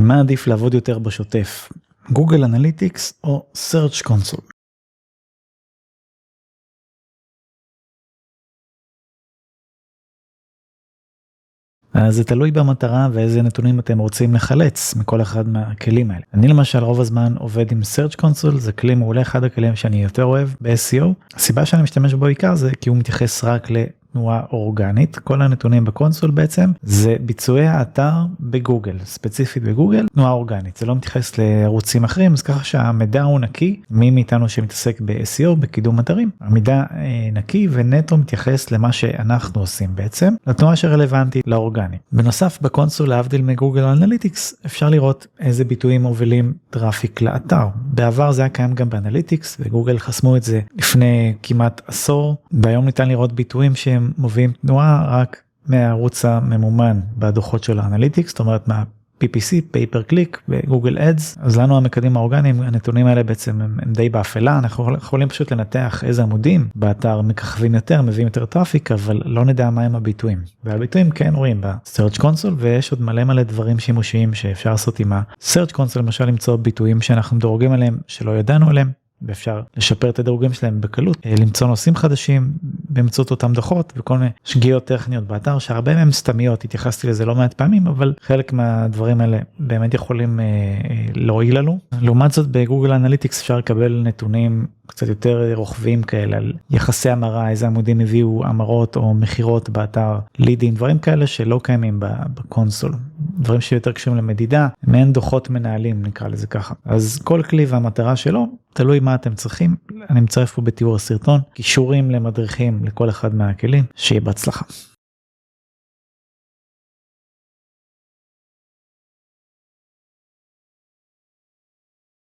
עם מה עדיף לעבוד יותר בשוטף, Google Analytics או search console. אז זה תלוי במטרה ואיזה נתונים אתם רוצים לחלץ מכל אחד מהכלים האלה. אני למשל רוב הזמן עובד עם search console זה כלי מעולה אחד הכלים שאני יותר אוהב ב-SEO. הסיבה שאני משתמש בו בעיקר זה כי הוא מתייחס רק ל... תנועה אורגנית. כל הנתונים בקונסול בעצם זה ביצועי האתר בגוגל ספציפית בגוגל תנועה אורגנית. זה לא מתייחס לערוצים אחרים אז ככה שהמידע הוא נקי. מי מאיתנו שמתעסק ב-SEO בקידום אתרים המידע אה, נקי ונטו מתייחס למה שאנחנו עושים בעצם לתנועה שרלוונטית לאורגני. בנוסף בקונסול להבדיל מ Google Analytics אפשר לראות איזה ביטויים מובילים traffic לאתר. בעבר זה היה קיים גם ב Analytics וגוגל חסמו את זה לפני כמעט עשור. והיום ניתן לראות ביטויים שהם הם מביאים תנועה רק מהערוץ הממומן בדוחות של ה Analytics, זאת אומרת מה... PPC, pay per click ב Google Ads אז לנו המקדים האורגניים הנתונים האלה בעצם הם, הם די באפלה. אנחנו יכולים פשוט לנתח איזה עמודים באתר מככבים יותר מביאים יותר traffic אבל לא נדע מה הם הביטויים. והביטויים כן רואים ב-search console ויש עוד מלא מלא דברים שימושיים שאפשר לעשות עם ה-search console למשל למצוא ביטויים שאנחנו דורגים עליהם שלא ידענו עליהם ואפשר לשפר את הדירוגים שלהם בקלות, אה, למצוא נושאים חדשים באמצעות אותם דוחות וכל מיני שגיאות טכניות באתר שהרבה מהם סתמיות, התייחסתי לזה לא מעט פעמים, אבל חלק מהדברים האלה באמת יכולים אה, אה, להועיל לנו. לעומת זאת ב Google Analytics אפשר לקבל נתונים קצת יותר רוחביים כאלה על יחסי המרה, איזה עמודים הביאו המרות או מכירות באתר, לידים, דברים כאלה שלא קיימים בקונסול. דברים שיותר קשורים למדידה, מעין דוחות מנהלים נקרא לזה ככה. אז כל כלי והמטרה שלו, תלוי מה אתם צריכים, אני מצרף פה בתיאור הסרטון, קישורים למדריכים לכל אחד מהכלים, שיהיה בהצלחה.